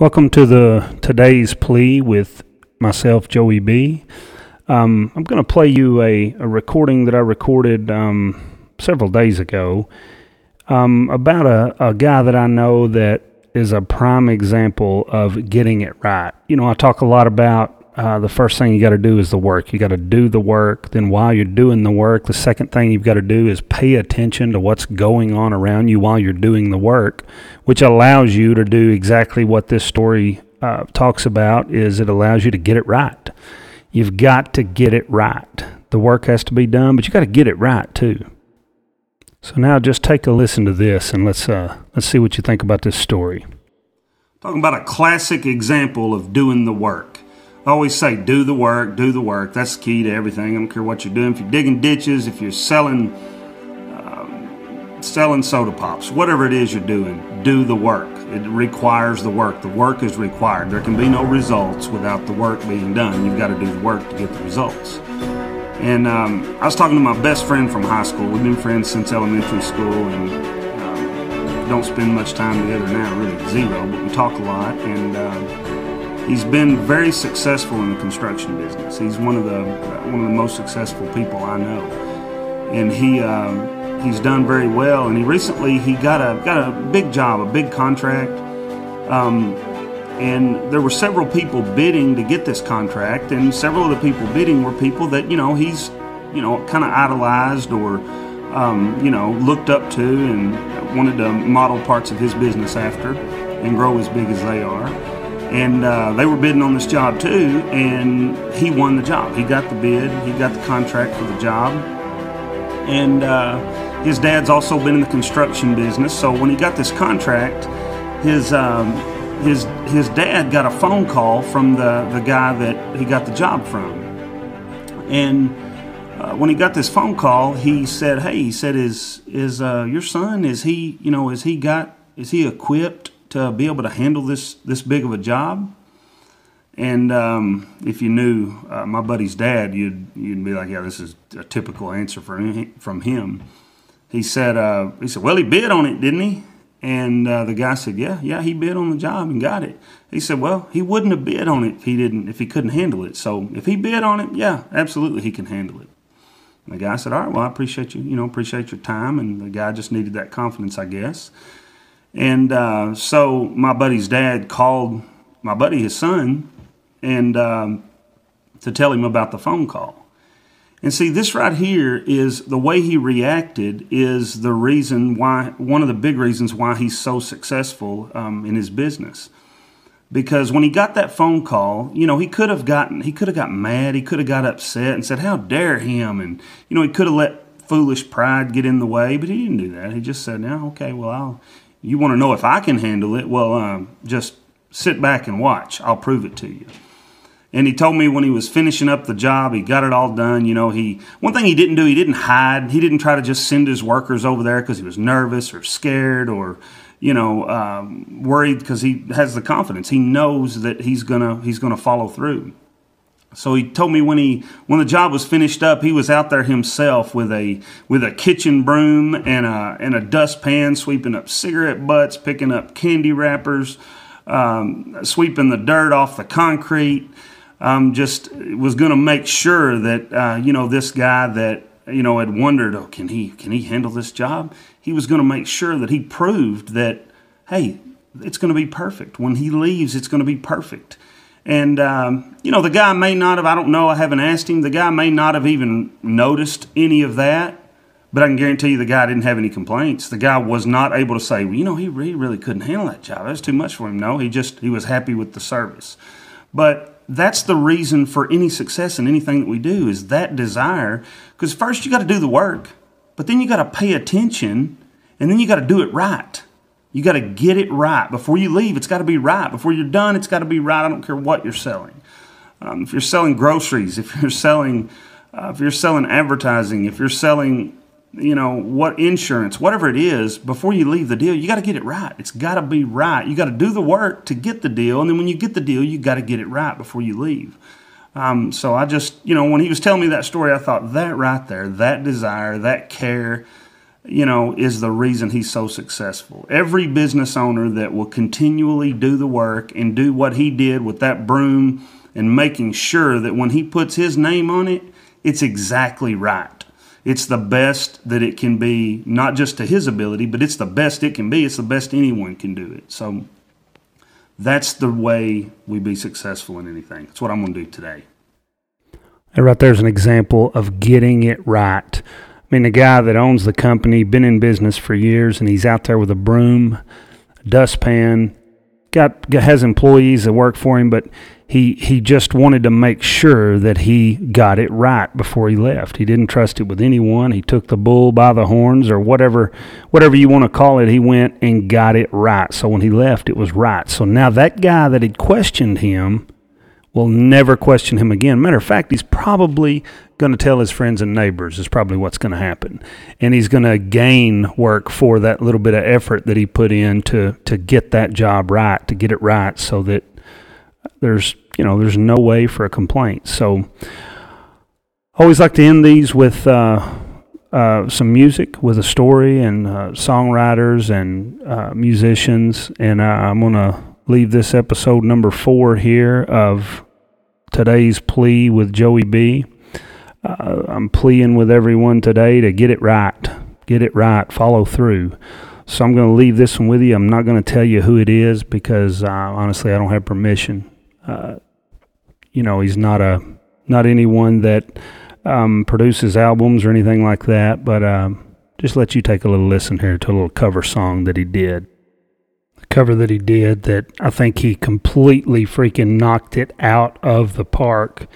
Welcome to the today's plea with myself, Joey B. Um, I'm going to play you a, a recording that I recorded um, several days ago um, about a, a guy that I know that is a prime example of getting it right. You know, I talk a lot about uh, the first thing you got to do is the work. You got to do the work. Then, while you're doing the work, the second thing you've got to do is pay attention to what's going on around you while you're doing the work, which allows you to do exactly what this story uh, talks about. Is it allows you to get it right? You've got to get it right. The work has to be done, but you got to get it right too. So now, just take a listen to this, and let's uh, let's see what you think about this story. Talking about a classic example of doing the work. Always say, do the work, do the work. That's the key to everything. I don't care what you're doing. If you're digging ditches, if you're selling, um, selling soda pops, whatever it is you're doing, do the work. It requires the work. The work is required. There can be no results without the work being done. You've got to do the work to get the results. And um, I was talking to my best friend from high school. We've been friends since elementary school, and um, don't spend much time together now, really zero. But we talk a lot, and. Uh, He's been very successful in the construction business. He's one of the one of the most successful people I know, and he um, he's done very well. And he recently he got a got a big job, a big contract, um, and there were several people bidding to get this contract, and several of the people bidding were people that you know he's you know kind of idolized or um, you know looked up to and wanted to model parts of his business after and grow as big as they are and uh, they were bidding on this job too and he won the job. He got the bid he got the contract for the job. And uh, his dad's also been in the construction business so when he got this contract his um, his his dad got a phone call from the the guy that he got the job from. And uh, when he got this phone call he said hey he said is is uh, your son is he you know is he got is he equipped to be able to handle this this big of a job. And um, if you knew uh, my buddy's dad, you'd you'd be like, yeah, this is a typical answer from from him. He said, uh, he said, well, he bid on it, didn't he? And uh, the guy said, yeah, yeah, he bid on the job and got it. He said, well, he wouldn't have bid on it if he didn't, if he couldn't handle it. So if he bid on it, yeah, absolutely, he can handle it. And the guy said, all right, well, I appreciate you, you know, appreciate your time. And the guy just needed that confidence, I guess. And uh, so my buddy's dad called my buddy, his son, and um, to tell him about the phone call. And see, this right here is the way he reacted is the reason why, one of the big reasons why he's so successful um, in his business. Because when he got that phone call, you know, he could have gotten, he could have got mad, he could have got upset and said, How dare him? And, you know, he could have let foolish pride get in the way, but he didn't do that. He just said, "Now, okay, well, I'll, you want to know if I can handle it? Well, um, just sit back and watch. I'll prove it to you. And he told me when he was finishing up the job, he got it all done. You know, he one thing he didn't do, he didn't hide. He didn't try to just send his workers over there because he was nervous or scared or, you know, um, worried because he has the confidence. He knows that he's gonna he's gonna follow through. So he told me when he when the job was finished up, he was out there himself with a with a kitchen broom and a and a dustpan, sweeping up cigarette butts, picking up candy wrappers, um, sweeping the dirt off the concrete. Um, just was going to make sure that uh, you know this guy that you know had wondered, oh, can he can he handle this job? He was going to make sure that he proved that hey, it's going to be perfect. When he leaves, it's going to be perfect. And, um, you know, the guy may not have, I don't know, I haven't asked him, the guy may not have even noticed any of that, but I can guarantee you the guy didn't have any complaints. The guy was not able to say, well, you know, he really, really couldn't handle that job. That was too much for him. No, he just, he was happy with the service. But that's the reason for any success in anything that we do is that desire. Because first you got to do the work, but then you got to pay attention, and then you got to do it right. You got to get it right. Before you leave, it's got to be right. Before you're done, it's got to be right. I don't care what you're selling. Um, if you're selling groceries, if you're selling, uh, if you're selling advertising, if you're selling, you know, what insurance, whatever it is, before you leave the deal, you got to get it right. It's got to be right. You got to do the work to get the deal, and then when you get the deal, you got to get it right before you leave. Um, so I just, you know, when he was telling me that story, I thought that right there, that desire, that care, you know, is the reason he's so successful. Every business owner that will continually do the work and do what he did with that broom and making sure that when he puts his name on it, it's exactly right. It's the best that it can be, not just to his ability, but it's the best it can be. It's the best anyone can do it. So that's the way we be successful in anything. That's what I'm going to do today. And right there's an example of getting it right. I mean, the guy that owns the company, been in business for years, and he's out there with a broom, dustpan, got has employees that work for him, but he he just wanted to make sure that he got it right before he left. He didn't trust it with anyone. He took the bull by the horns or whatever whatever you want to call it. He went and got it right. So when he left, it was right. So now that guy that had questioned him will never question him again. Matter of fact, he's probably going to tell his friends and neighbors, is probably what's going to happen. And he's going to gain work for that little bit of effort that he put in to, to get that job right, to get it right so that there's, you know, there's no way for a complaint. So I always like to end these with, uh, uh, some music with a story and uh, songwriters and uh, musicians, and I'm gonna leave this episode number four here of today's plea with Joey B. Uh, I'm pleading with everyone today to get it right, get it right, follow through. So I'm going to leave this one with you. I'm not going to tell you who it is because uh, honestly, I don't have permission. Uh, you know, he's not a not anyone that um, produces albums or anything like that. But um, just let you take a little listen here to a little cover song that he did cover that he did that I think he completely freaking knocked it out of the park.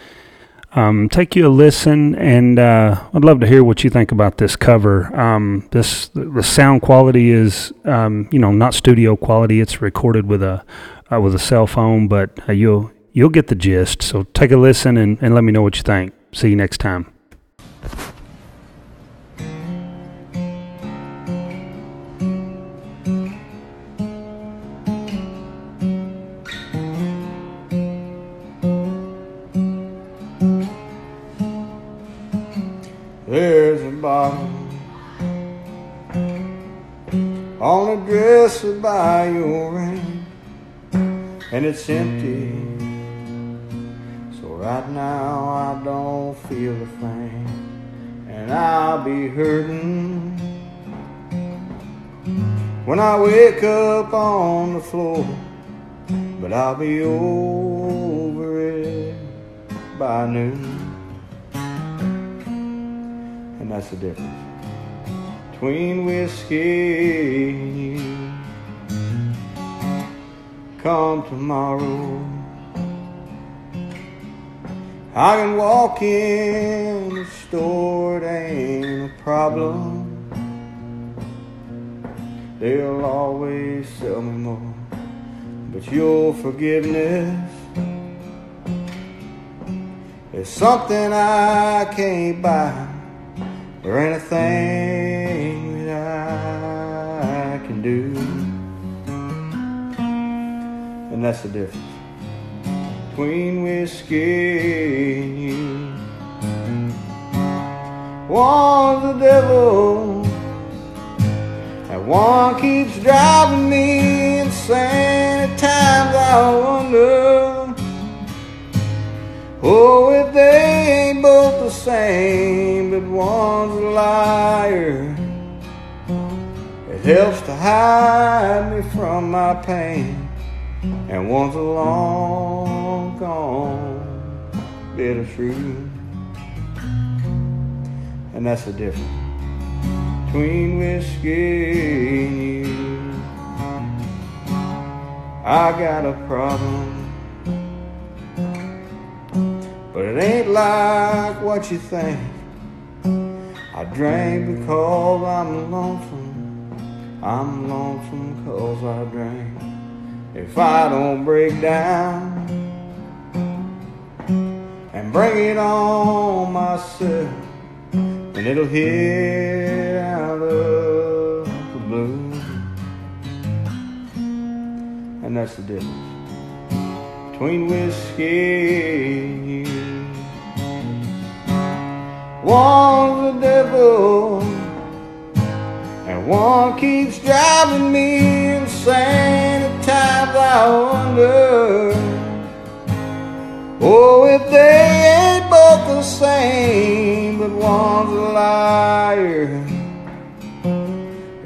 Um, take you a listen, and uh, I'd love to hear what you think about this cover. Um, this the sound quality is, um, you know, not studio quality. It's recorded with a uh, with a cell phone, but uh, you'll you'll get the gist. So take a listen and, and let me know what you think. See you next time. There's a bottle on a dresser by your ring, and it's empty. So right now I don't feel a thing, and I'll be hurting when I wake up on the floor. But I'll be over it by noon. And that's the difference between whiskey. Come tomorrow, I can walk in the store, it ain't a problem. They'll always sell me more, but your forgiveness is something I can't buy or anything that I can do. And that's the difference between whiskey and you. One's the devil, and one keeps driving me insane. At times I wonder. Oh, if they ain't both same, but one's a liar. It helps to hide me from my pain, and one's a long gone bit of truth. And that's the difference between whiskey and you. I got a problem. It ain't like what you think. I drink because I'm lonesome. I'm lonesome because I drink. If I don't break down and bring it on myself, then it'll hit out of the blue. And that's the difference between whiskey and you. One's the devil, And one keeps driving me insane. At times I wonder Oh, if they ain't both the same But one's a liar.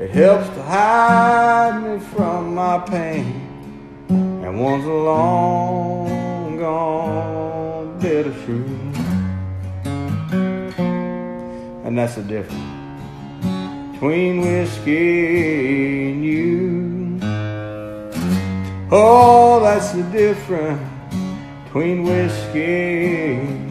It helps to hide me from my pain And one's a long gone bitter truth and that's the difference between whiskey and you. Oh, that's the difference between whiskey.